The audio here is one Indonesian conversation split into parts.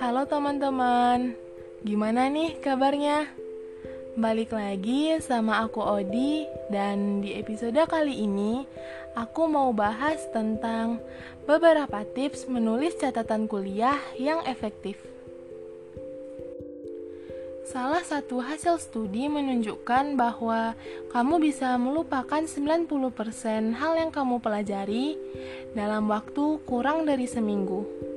Halo teman-teman, gimana nih kabarnya? Balik lagi sama aku Odi dan di episode kali ini aku mau bahas tentang beberapa tips menulis catatan kuliah yang efektif. Salah satu hasil studi menunjukkan bahwa kamu bisa melupakan 90% hal yang kamu pelajari dalam waktu kurang dari seminggu.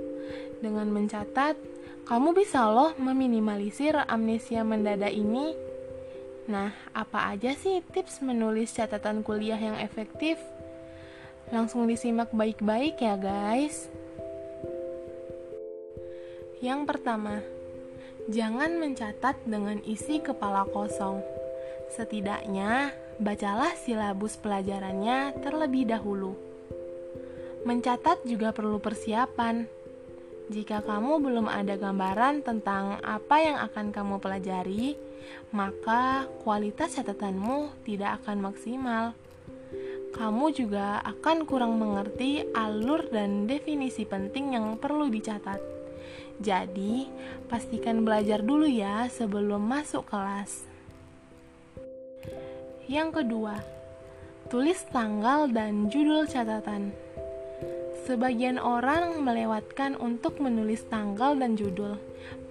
Dengan mencatat, kamu bisa loh meminimalisir amnesia mendadak ini. Nah, apa aja sih tips menulis catatan kuliah yang efektif? Langsung disimak baik-baik ya, guys. Yang pertama, Jangan mencatat dengan isi kepala kosong. Setidaknya, bacalah silabus pelajarannya terlebih dahulu. Mencatat juga perlu persiapan. Jika kamu belum ada gambaran tentang apa yang akan kamu pelajari, maka kualitas catatanmu tidak akan maksimal. Kamu juga akan kurang mengerti alur dan definisi penting yang perlu dicatat. Jadi, pastikan belajar dulu ya sebelum masuk kelas. Yang kedua, tulis tanggal dan judul catatan. Sebagian orang melewatkan untuk menulis tanggal dan judul.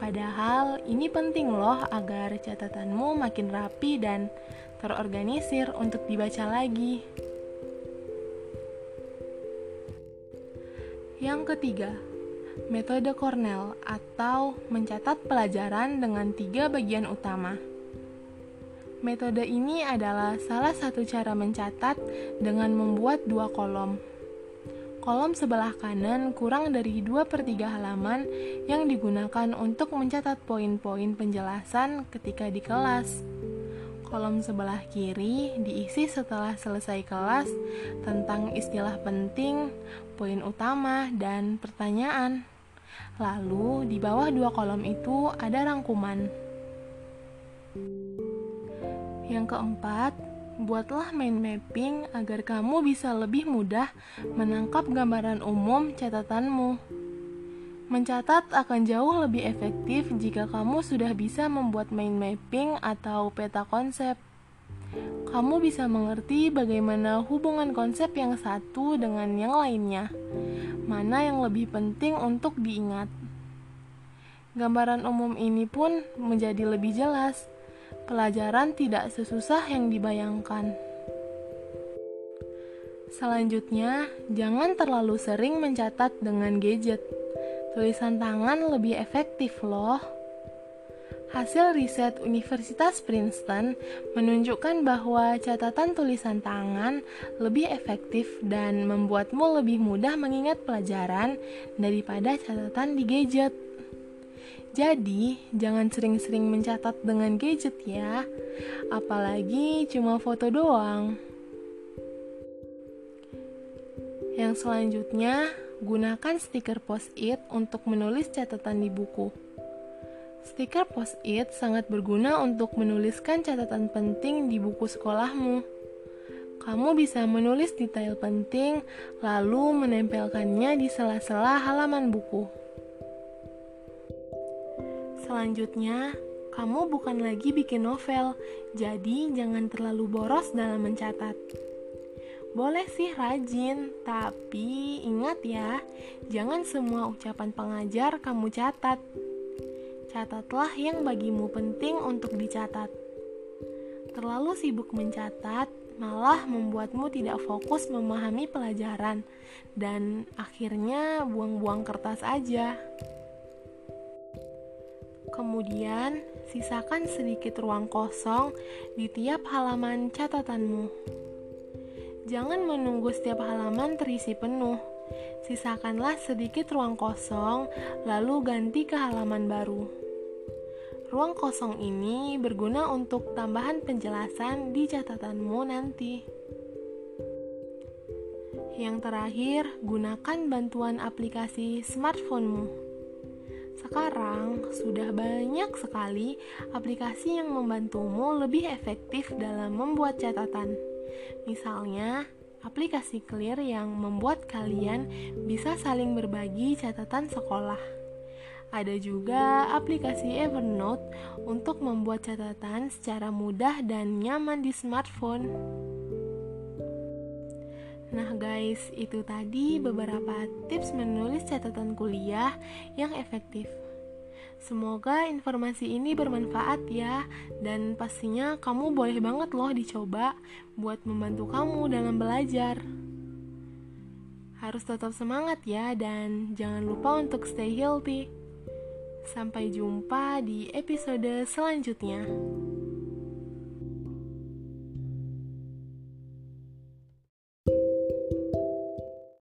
Padahal ini penting loh agar catatanmu makin rapi dan terorganisir untuk dibaca lagi. Yang ketiga, metode Cornell atau mencatat pelajaran dengan tiga bagian utama. Metode ini adalah salah satu cara mencatat dengan membuat dua kolom. Kolom sebelah kanan kurang dari 2 per 3 halaman yang digunakan untuk mencatat poin-poin penjelasan ketika di kelas. Kolom sebelah kiri diisi setelah selesai kelas tentang istilah penting, poin utama, dan pertanyaan. Lalu, di bawah dua kolom itu ada rangkuman. Yang keempat, buatlah mind mapping agar kamu bisa lebih mudah menangkap gambaran umum catatanmu. Mencatat akan jauh lebih efektif jika kamu sudah bisa membuat mind mapping atau peta konsep kamu bisa mengerti bagaimana hubungan konsep yang satu dengan yang lainnya, mana yang lebih penting untuk diingat. Gambaran umum ini pun menjadi lebih jelas. Pelajaran tidak sesusah yang dibayangkan. Selanjutnya, jangan terlalu sering mencatat dengan gadget. Tulisan tangan lebih efektif, loh. Hasil riset Universitas Princeton menunjukkan bahwa catatan tulisan tangan lebih efektif dan membuatmu lebih mudah mengingat pelajaran daripada catatan di gadget. Jadi, jangan sering-sering mencatat dengan gadget ya, apalagi cuma foto doang. Yang selanjutnya, gunakan stiker post-it untuk menulis catatan di buku. Stiker post-it sangat berguna untuk menuliskan catatan penting di buku sekolahmu. Kamu bisa menulis detail penting, lalu menempelkannya di sela-sela halaman buku. Selanjutnya, kamu bukan lagi bikin novel, jadi jangan terlalu boros dalam mencatat. Boleh sih rajin, tapi ingat ya, jangan semua ucapan pengajar kamu catat catatlah yang bagimu penting untuk dicatat. Terlalu sibuk mencatat malah membuatmu tidak fokus memahami pelajaran dan akhirnya buang-buang kertas aja. Kemudian, sisakan sedikit ruang kosong di tiap halaman catatanmu. Jangan menunggu setiap halaman terisi penuh. Sisakanlah sedikit ruang kosong, lalu ganti ke halaman baru. Ruang kosong ini berguna untuk tambahan penjelasan di catatanmu nanti. Yang terakhir, gunakan bantuan aplikasi smartphonemu. Sekarang sudah banyak sekali aplikasi yang membantumu lebih efektif dalam membuat catatan. Misalnya, aplikasi Clear yang membuat kalian bisa saling berbagi catatan sekolah Ada juga aplikasi Evernote untuk membuat catatan secara mudah dan nyaman di smartphone. Nah, guys, itu tadi beberapa tips menulis catatan kuliah yang efektif. Semoga informasi ini bermanfaat ya, dan pastinya kamu boleh banget loh dicoba buat membantu kamu dalam belajar. Harus tetap semangat ya, dan jangan lupa untuk stay healthy. Sampai jumpa di episode selanjutnya.